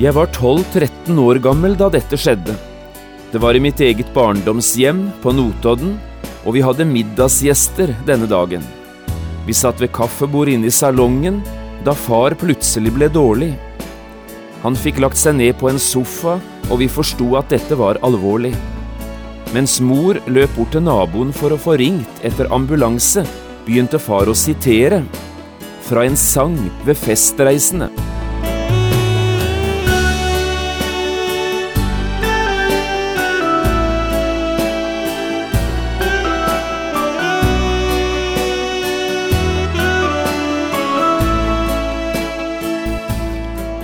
Jeg var 12-13 år gammel da dette skjedde. Det var i mitt eget barndomshjem på Notodden, og vi hadde middagsgjester denne dagen. Vi satt ved kaffebord inne i salongen da far plutselig ble dårlig. Han fikk lagt seg ned på en sofa, og vi forsto at dette var alvorlig. Mens mor løp bort til naboen for å få ringt etter ambulanse, begynte far å sitere fra en sang ved festreisende.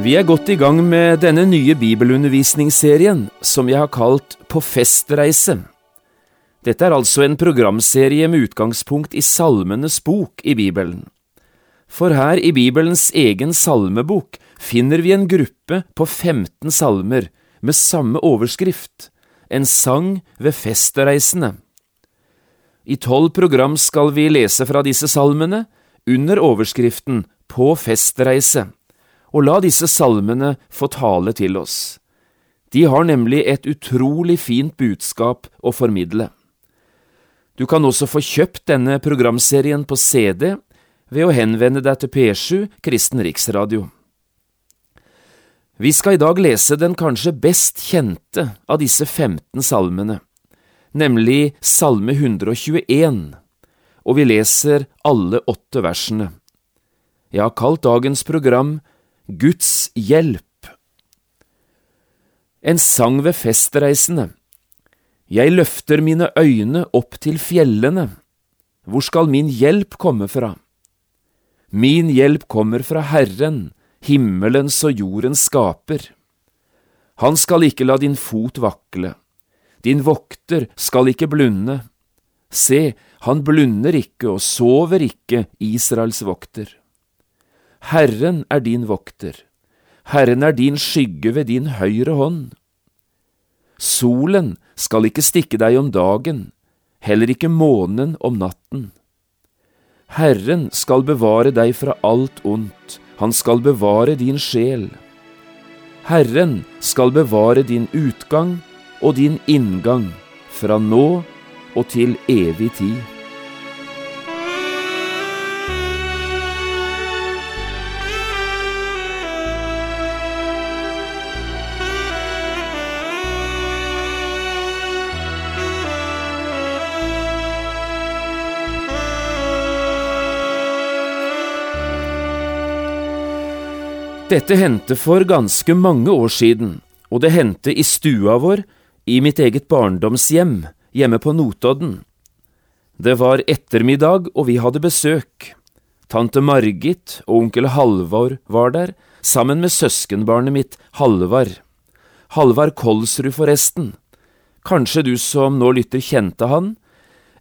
Vi er godt i gang med denne nye bibelundervisningsserien som jeg har kalt På festreise. Dette er altså en programserie med utgangspunkt i Salmenes bok i Bibelen. For her i Bibelens egen salmebok finner vi en gruppe på 15 salmer med samme overskrift, en sang ved festreisende. I tolv program skal vi lese fra disse salmene under overskriften På festreise og la disse salmene få tale til oss. De har nemlig et utrolig fint budskap å formidle. Du kan også få kjøpt denne programserien på CD ved å henvende deg til P7 Kristen Riksradio. Vi skal i dag lese den kanskje best kjente av disse 15 salmene, nemlig Salme 121, og vi leser alle åtte versene. Jeg har kalt dagens program Guds hjelp. En sang ved festreisende. Jeg løfter mine øyne opp til fjellene. Hvor skal min hjelp komme fra? Min hjelp kommer fra Herren, himmelens og jordens skaper. Han skal ikke la din fot vakle. Din vokter skal ikke blunde. Se, han blunder ikke og sover ikke, Israels vokter. Herren er din vokter, Herren er din skygge ved din høyre hånd. Solen skal ikke stikke deg om dagen, heller ikke månen om natten. Herren skal bevare deg fra alt ondt, han skal bevare din sjel. Herren skal bevare din utgang og din inngang fra nå og til evig tid. Dette hendte for ganske mange år siden, og det hendte i stua vår, i mitt eget barndomshjem, hjemme på Notodden. Det var ettermiddag, og vi hadde besøk. Tante Margit og onkel Halvor var der, sammen med søskenbarnet mitt, Halvard. Halvard Kolsrud, forresten. Kanskje du som nå lytter kjente han,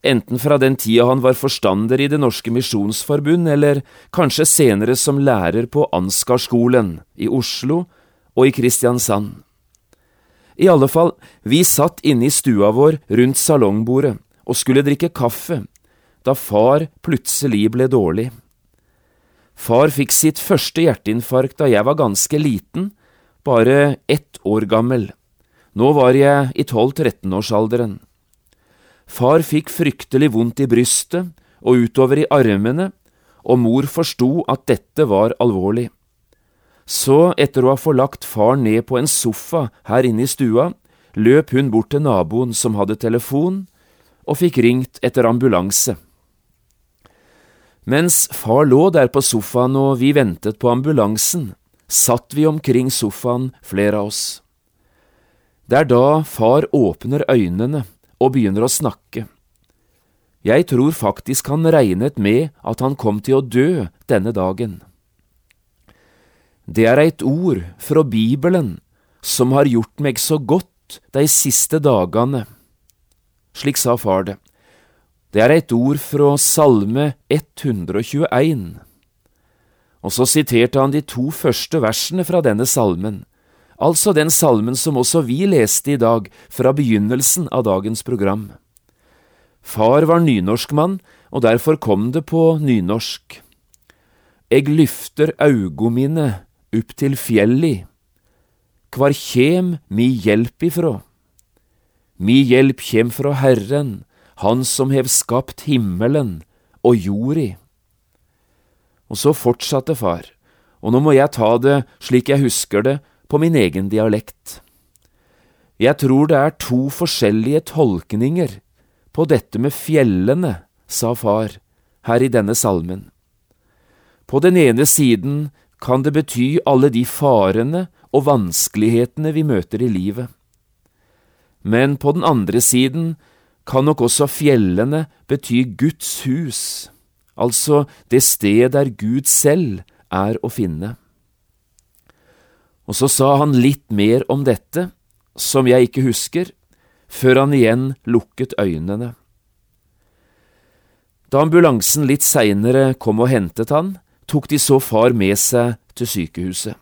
enten fra den tida han var forstander i Det Norske Misjonsforbund, eller kanskje senere som lærer på Ansgarskolen i Oslo og i Kristiansand. I alle fall, vi satt inne i stua vår rundt salongbordet og skulle drikke kaffe da far plutselig ble dårlig. Far fikk sitt første hjerteinfarkt da jeg var ganske liten, bare ett år gammel. Nå var jeg i 12–13-årsalderen. Far fikk fryktelig vondt i brystet og utover i armene, og mor forsto at dette var alvorlig. Så, etter å ha forlagt far ned på en sofa her inne i stua, løp hun bort til naboen som hadde telefon, og fikk ringt etter ambulanse. Mens far lå der på sofaen og vi ventet på ambulansen, satt vi omkring sofaen, flere av oss. Det er da far åpner øynene og begynner å snakke. Jeg tror faktisk han regnet med at han kom til å dø denne dagen. det er eit ord fra Bibelen som har gjort meg så godt de siste dagane. Slik sa far det. Det er eit ord fra Salme 121. Og så siterte han de to første versene fra denne salmen, altså den salmen som også vi leste i dag fra begynnelsen av dagens program. Far var nynorskmann, og derfor kom det på nynorsk. Eg lyfter augo mine opp til fjelli, kvar kjem mi hjelp ifrå? Mi hjelp kjem fra Herren, Han som hev skapt himmelen og jordi. Og så fortsatte far, og nå må jeg ta det slik jeg husker det, på min egen dialekt. Jeg tror det er to forskjellige tolkninger på dette med fjellene, sa far her i denne salmen. På den ene siden kan det bety alle de farene og vanskelighetene vi møter i livet. Men på den andre siden kan nok også fjellene bety Guds hus, altså det sted der Gud selv er å finne. Og så sa han litt mer om dette, som jeg ikke husker, før han igjen lukket øynene. Da ambulansen litt seinere kom og hentet han, tok de så far med seg til sykehuset.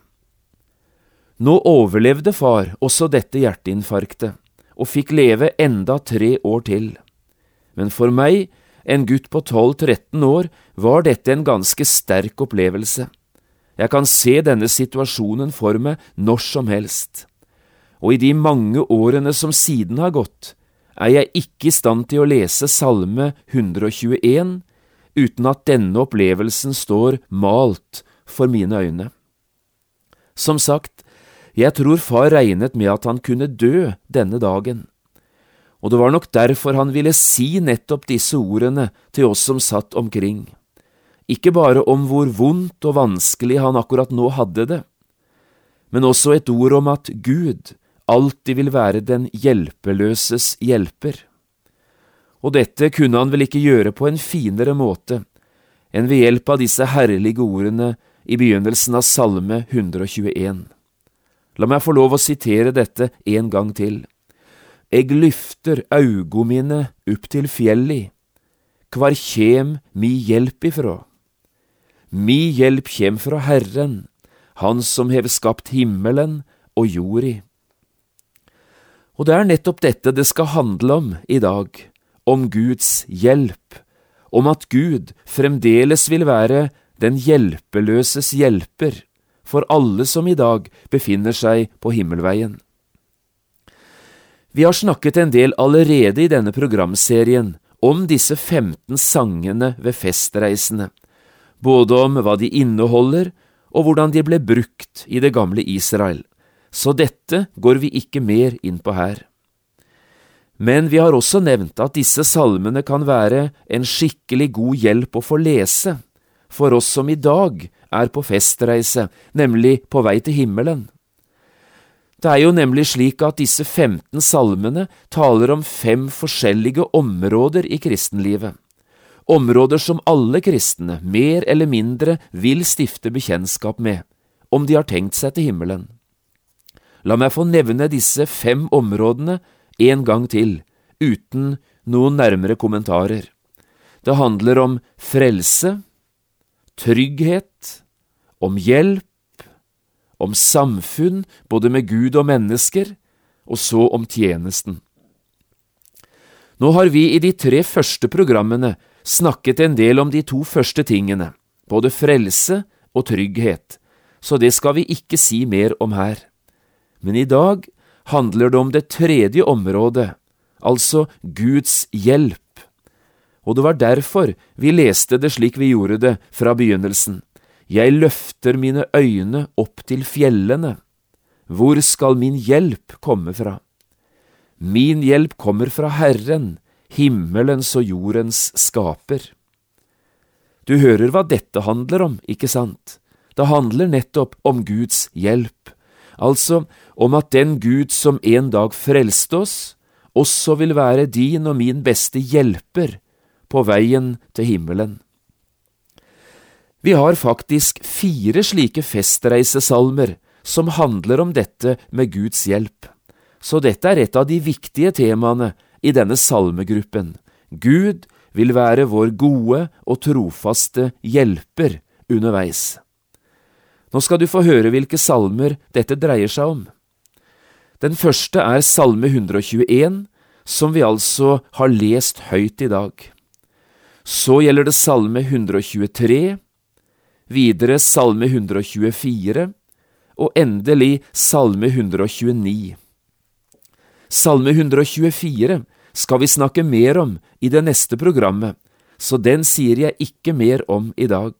Nå overlevde far også dette hjerteinfarktet, og fikk leve enda tre år til. Men for meg, en gutt på 12–13 år, var dette en ganske sterk opplevelse. Jeg kan se denne situasjonen for meg når som helst. Og i de mange årene som siden har gått, er jeg ikke i stand til å lese Salme 121 uten at denne opplevelsen står malt for mine øyne. Som sagt, jeg tror far regnet med at han kunne dø denne dagen, og det var nok derfor han ville si nettopp disse ordene til oss som satt omkring, ikke bare om hvor vondt og vanskelig han akkurat nå hadde det, men også et ord om at Gud alltid vil være den hjelpeløses hjelper. Og dette kunne han vel ikke gjøre på en finere måte enn ved hjelp av disse herlige ordene i begynnelsen av Salme 121. La meg få lov å sitere dette en gang til. Eg lyfter augo mine opp til fjelli, kvar kjem mi hjelp ifrå? Mi hjelp kjem fra Herren, Han som hever skapt himmelen og jordi. Og det er nettopp dette det skal handle om i dag, om Guds hjelp, om at Gud fremdeles vil være den hjelpeløses hjelper for alle som i dag befinner seg på himmelveien. Vi har snakket en del allerede i denne programserien om disse 15 sangene ved festreisene, både om hva de inneholder og hvordan de ble brukt i det gamle Israel, så dette går vi ikke mer inn på her. Men vi har også nevnt at disse salmene kan være en skikkelig god hjelp å få lese for oss som i dag er på festreise, nemlig på vei til himmelen. Det er jo nemlig slik at disse 15 salmene taler om fem forskjellige områder i kristenlivet, områder som alle kristne, mer eller mindre, vil stifte bekjentskap med, om de har tenkt seg til himmelen. La meg få nevne disse fem områdene en gang til, uten noen nærmere kommentarer. Det handler om frelse, trygghet, om hjelp, om samfunn både med Gud og mennesker, og så om tjenesten. Nå har vi i de tre første programmene snakket en del om de to første tingene, både frelse og trygghet, så det skal vi ikke si mer om her. Men i dag handler det om det tredje området, altså Guds hjelp og det var derfor vi leste det slik vi gjorde det fra begynnelsen. Jeg løfter mine øyne opp til fjellene. Hvor skal min hjelp komme fra? Min hjelp kommer fra Herren, himmelens og jordens skaper. Du hører hva dette handler om, ikke sant? Det handler nettopp om Guds hjelp, altså om at den Gud som en dag frelste oss, også vil være din og min beste hjelper på veien til himmelen. Vi har faktisk fire slike festreisesalmer som handler om dette med Guds hjelp, så dette er et av de viktige temaene i denne salmegruppen. Gud vil være vår gode og trofaste hjelper underveis. Nå skal du få høre hvilke salmer dette dreier seg om. Den første er Salme 121, som vi altså har lest høyt i dag. Så gjelder det Salme 123, videre Salme 124 og endelig Salme 129. Salme 124 skal vi snakke mer om i det neste programmet, så den sier jeg ikke mer om i dag.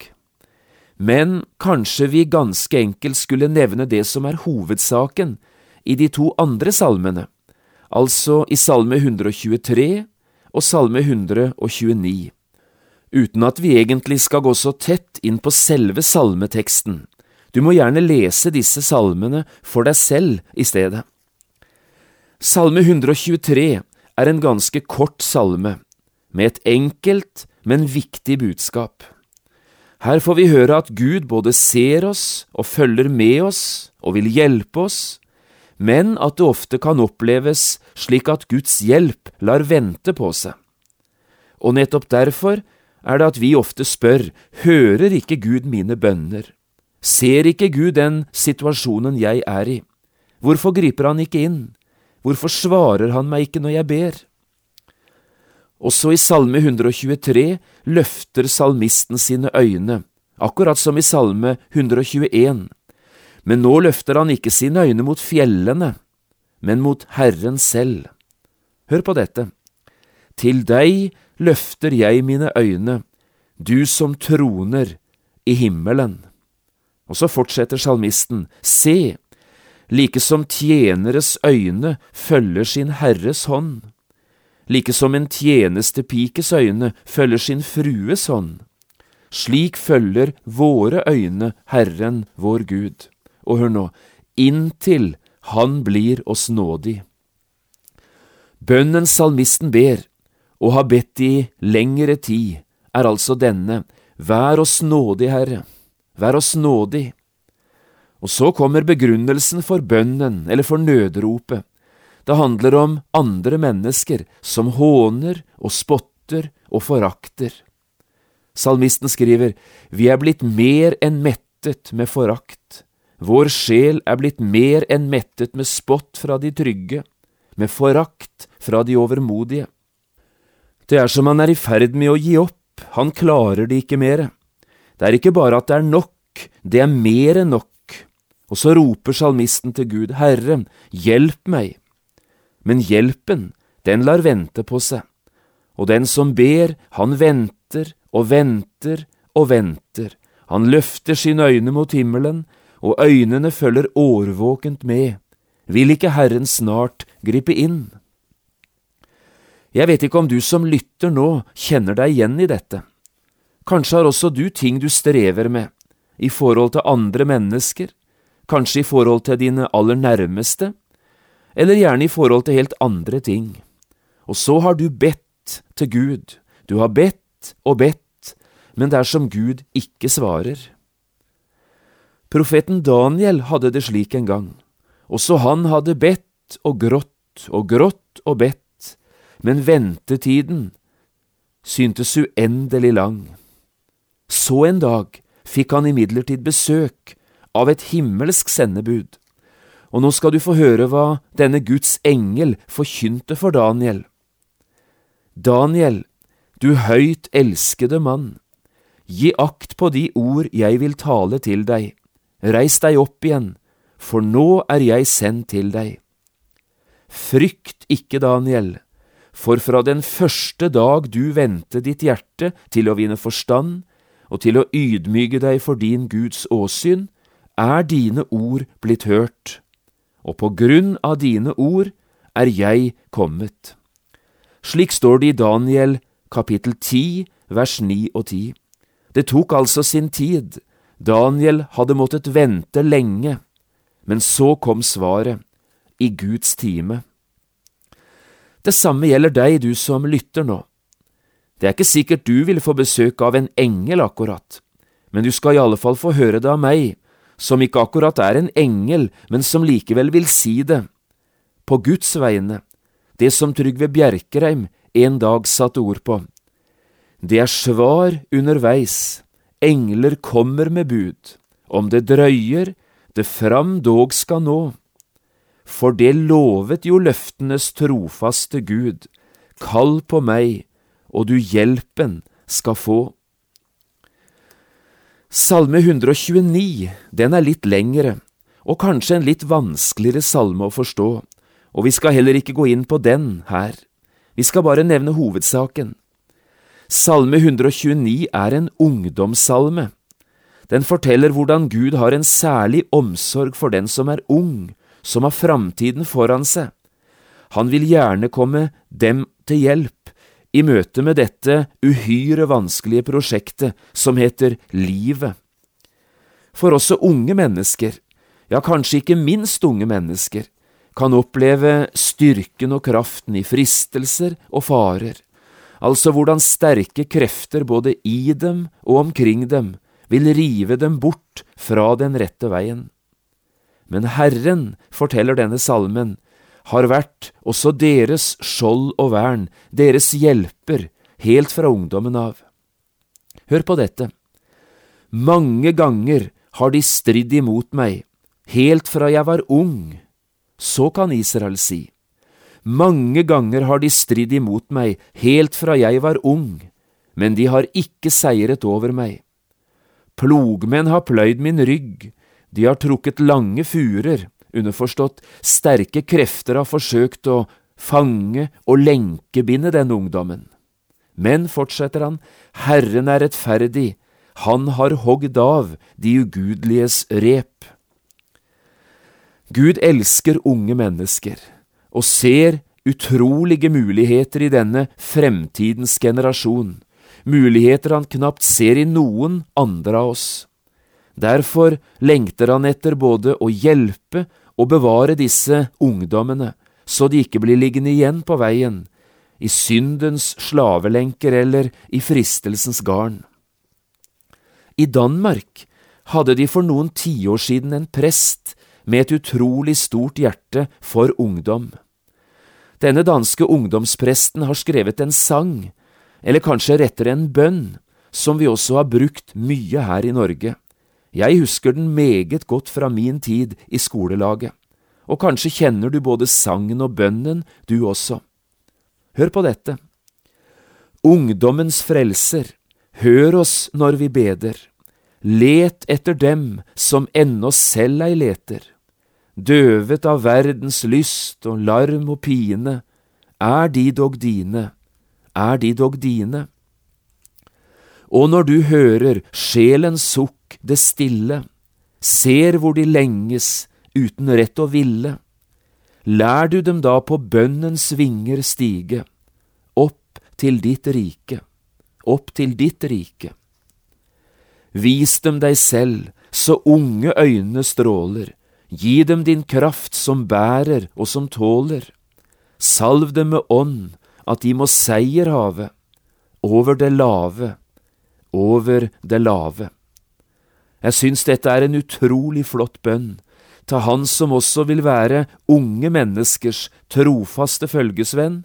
Men kanskje vi ganske enkelt skulle nevne det som er hovedsaken i de to andre salmene, altså i Salme 123 og Salme 129, uten at vi egentlig skal gå så tett inn på selve salmeteksten. Du må gjerne lese disse salmene for deg selv i stedet. Salme 123 er en ganske kort salme, med et enkelt, men viktig budskap. Her får vi høre at Gud både ser oss og følger med oss og vil hjelpe oss, men at det ofte kan oppleves slik at Guds hjelp lar vente på seg. Og nettopp derfor er det at vi ofte spør, hører ikke Gud mine bønner? Ser ikke Gud den situasjonen jeg er i? Hvorfor griper han ikke inn? Hvorfor svarer han meg ikke når jeg ber? Også i Salme 123 løfter salmisten sine øyne, akkurat som i Salme 121, men nå løfter han ikke sine øyne mot fjellene, men mot Herren selv. Hør på dette. Til deg løfter jeg mine øyne, du som troner i himmelen. Og så fortsetter salmisten, se, like som tjeneres øyne følger sin herres hånd, like som en tjenestepikes øyne følger sin frues hånd. Slik følger våre øyne Herren vår Gud. Og hør nå, inntil Han blir oss nådig. Bønnen salmisten ber, og har bedt i lengre tid, er altså denne, Vær oss nådig, Herre, vær oss nådig. Og så kommer begrunnelsen for bønnen eller for nødropet. Det handler om andre mennesker som håner og spotter og forakter. Salmisten skriver, Vi er blitt mer enn mettet med forakt. Vår sjel er blitt mer enn mettet med spott fra de trygge, med forakt fra de overmodige. Det er som han er i ferd med å gi opp, han klarer det ikke mere. Det er ikke bare at det er nok, det er mer enn nok. Og så roper salmisten til Gud, Herre, hjelp meg. Men hjelpen, den lar vente på seg, og den som ber, han venter og venter og venter, han løfter sine øyne mot himmelen, og øynene følger årvåkent med, vil ikke Herren snart gripe inn? Jeg vet ikke om du som lytter nå kjenner deg igjen i dette. Kanskje har også du ting du strever med, i forhold til andre mennesker, kanskje i forhold til dine aller nærmeste, eller gjerne i forhold til helt andre ting. Og så har du bedt til Gud, du har bedt og bedt, men det er som Gud ikke svarer. Profeten Daniel hadde det slik en gang. Også han hadde bedt og grått og grått og bedt, men ventetiden syntes uendelig lang. Så en dag fikk han imidlertid besøk av et himmelsk sendebud. Og nå skal du få høre hva denne Guds engel forkynte for Daniel. Daniel, du høyt elskede mann, gi akt på de ord jeg vil tale til deg, reis deg opp igjen, for nå er jeg sendt til deg. Frykt ikke, Daniel, for fra den første dag du vendte ditt hjerte til å vinne forstand og til å ydmyke deg for din Guds åsyn, er dine ord blitt hørt, og på grunn av dine ord er jeg kommet. Slik står det i Daniel kapittel 10 vers 9 og 10. Det tok altså sin tid, Daniel hadde måttet vente lenge, men så kom svaret, i Guds time. Det samme gjelder deg, du som lytter nå. Det er ikke sikkert du vil få besøk av en engel akkurat, men du skal i alle fall få høre det av meg, som ikke akkurat er en engel, men som likevel vil si det, på Guds vegne, det som Trygve Bjerkreim en dag satte ord på. Det er svar underveis, engler kommer med bud, om det drøyer, det fram dog skal nå. For det lovet jo løftenes trofaste Gud, kall på meg, og du hjelpen skal få. Salme 129, den er litt lengre, og kanskje en litt vanskeligere salme å forstå, og vi skal heller ikke gå inn på den her, vi skal bare nevne hovedsaken. Salme 129 er en ungdomssalme. Den forteller hvordan Gud har en særlig omsorg for den som er ung, som har framtiden foran seg. Han vil gjerne komme dem til hjelp i møte med dette uhyre vanskelige prosjektet som heter livet. For også unge mennesker, ja kanskje ikke minst unge mennesker, kan oppleve styrken og kraften i fristelser og farer, altså hvordan sterke krefter både i dem og omkring dem vil rive dem bort fra den rette veien. Men Herren, forteller denne salmen, har vært også deres skjold og vern, deres hjelper, helt fra ungdommen av. Hør på dette. Mange ganger har de stridd imot meg, helt fra jeg var ung. Så kan Israel si. Mange ganger har de stridd imot meg, helt fra jeg var ung, men de har ikke seiret over meg. Plogmenn har pløyd min rygg, de har trukket lange furer, underforstått sterke krefter har forsøkt å fange og lenkebinde den ungdommen. Men, fortsetter han, Herren er rettferdig, han har hogd av de ugudeliges rep. Gud elsker unge mennesker og ser utrolige muligheter i denne fremtidens generasjon, muligheter han knapt ser i noen andre av oss. Derfor lengter han etter både å hjelpe og bevare disse ungdommene, så de ikke blir liggende igjen på veien, i syndens slavelenker eller i fristelsens garn. I Danmark hadde de for noen tiår siden en prest med et utrolig stort hjerte for ungdom. Denne danske ungdomspresten har skrevet en sang, eller kanskje rettere en bønn, som vi også har brukt mye her i Norge. Jeg husker den meget godt fra min tid i skolelaget, og kanskje kjenner du både sangen og bønnen, du også. Hør på dette. Ungdommens frelser, hør oss når vi beder. Let etter dem som ennå selv ei leter. Døvet av verdens lyst og larm og pine, er de dog dine, er de dog dine. Og når du hører sjelens sukk det stille, ser hvor de lenges uten rett å ville. Lær du dem da på bønnens vinger stige, opp til ditt rike, opp til ditt rike. Vis dem deg selv, så unge øyne stråler, gi dem din kraft som bærer og som tåler. Salv dem med ånd, at de må seier have, over det lave, over det lave. Jeg syns dette er en utrolig flott bønn til Han som også vil være unge menneskers trofaste følgesvenn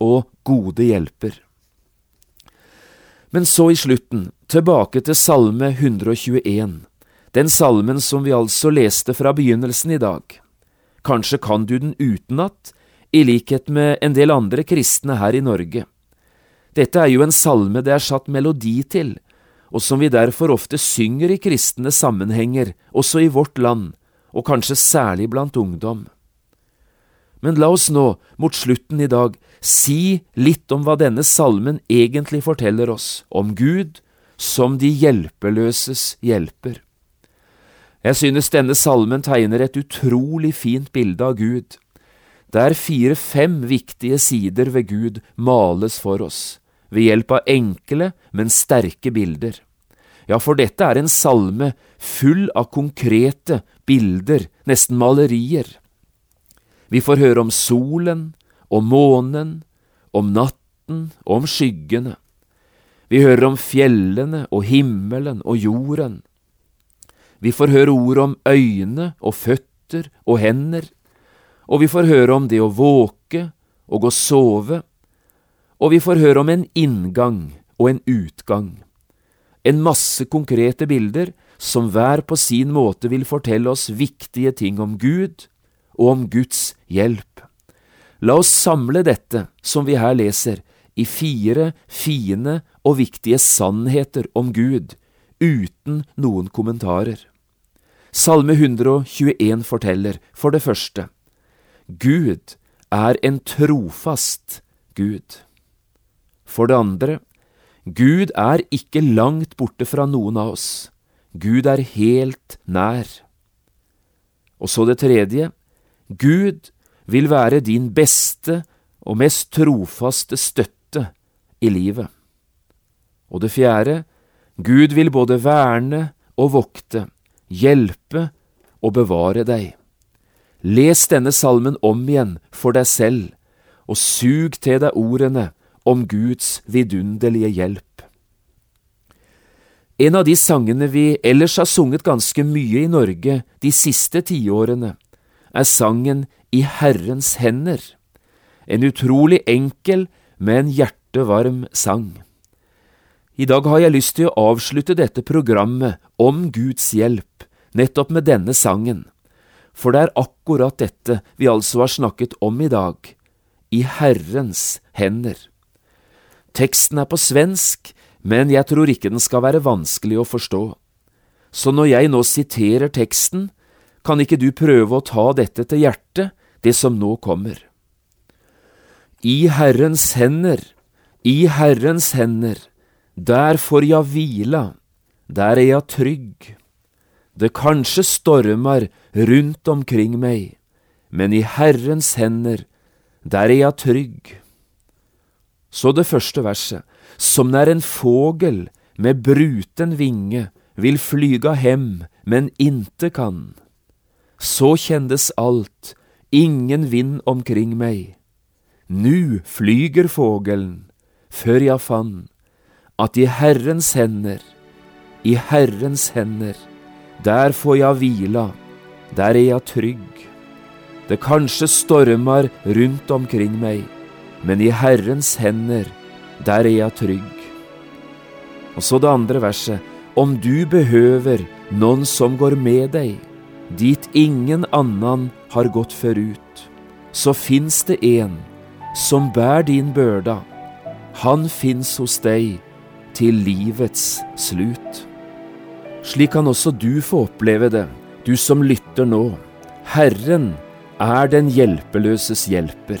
og gode hjelper. Men så i slutten, tilbake til Salme 121, den salmen som vi altså leste fra begynnelsen i dag. Kanskje kan du den utenat, i likhet med en del andre kristne her i Norge. Dette er jo en salme det er satt melodi til, og som vi derfor ofte synger i kristne sammenhenger, også i vårt land, og kanskje særlig blant ungdom. Men la oss nå, mot slutten i dag, si litt om hva denne salmen egentlig forteller oss, om Gud som de hjelpeløses hjelper. Jeg synes denne salmen tegner et utrolig fint bilde av Gud, der fire–fem viktige sider ved Gud males for oss, ved hjelp av enkle, men sterke bilder. Ja, for dette er en salme full av konkrete bilder, nesten malerier. Vi får høre om solen, om månen, om natten og om skyggene. Vi hører om fjellene og himmelen og jorden. Vi får høre ord om øyne og føtter og hender, og vi får høre om det å våke og å sove, og vi får høre om en inngang og en utgang. En masse konkrete bilder som hver på sin måte vil fortelle oss viktige ting om Gud og om Guds hjelp. La oss samle dette, som vi her leser, i fire fine og viktige sannheter om Gud, uten noen kommentarer. Salme 121 forteller, for det første, Gud er en trofast Gud. For det andre, Gud er ikke langt borte fra noen av oss. Gud er helt nær. Og så det tredje, Gud vil være din beste og mest trofaste støtte i livet. Og det fjerde, Gud vil både verne og vokte, hjelpe og bevare deg. Les denne salmen om igjen for deg selv, og sug til deg ordene om Guds vidunderlige hjelp. En av de sangene vi ellers har sunget ganske mye i Norge de siste tiårene, er sangen I Herrens hender, en utrolig enkel, men hjertevarm sang. I dag har jeg lyst til å avslutte dette programmet om Guds hjelp nettopp med denne sangen, for det er akkurat dette vi altså har snakket om i dag, i Herrens hender. Teksten er på svensk, men jeg tror ikke den skal være vanskelig å forstå. Så når jeg nå siterer teksten, kan ikke du prøve å ta dette til hjertet, det som nå kommer. I Herrens hender, i Herrens hender, der får jeg hvila, der er jeg trygg. Det kanskje stormer rundt omkring meg, men i Herrens hender, der er jeg trygg. Så det første verset, som nær en fågel med bruten vinge vil flyga hem, men inte kan. Så kjendes alt, ingen vind omkring meg. Nu flyger fågelen, før jeg fann at i Herrens hender, i Herrens hender, der får jeg hvila, der er jeg trygg. Det kanskje stormer rundt omkring meg, men i Herrens hender, der er jeg trygg. Og så det andre verset, om du behøver noen som går med deg, dit ingen annan har gått forut, så fins det en som bær din børda, han fins hos deg til livets slut. Slik kan også du få oppleve det, du som lytter nå. Herren er den hjelpeløses hjelper.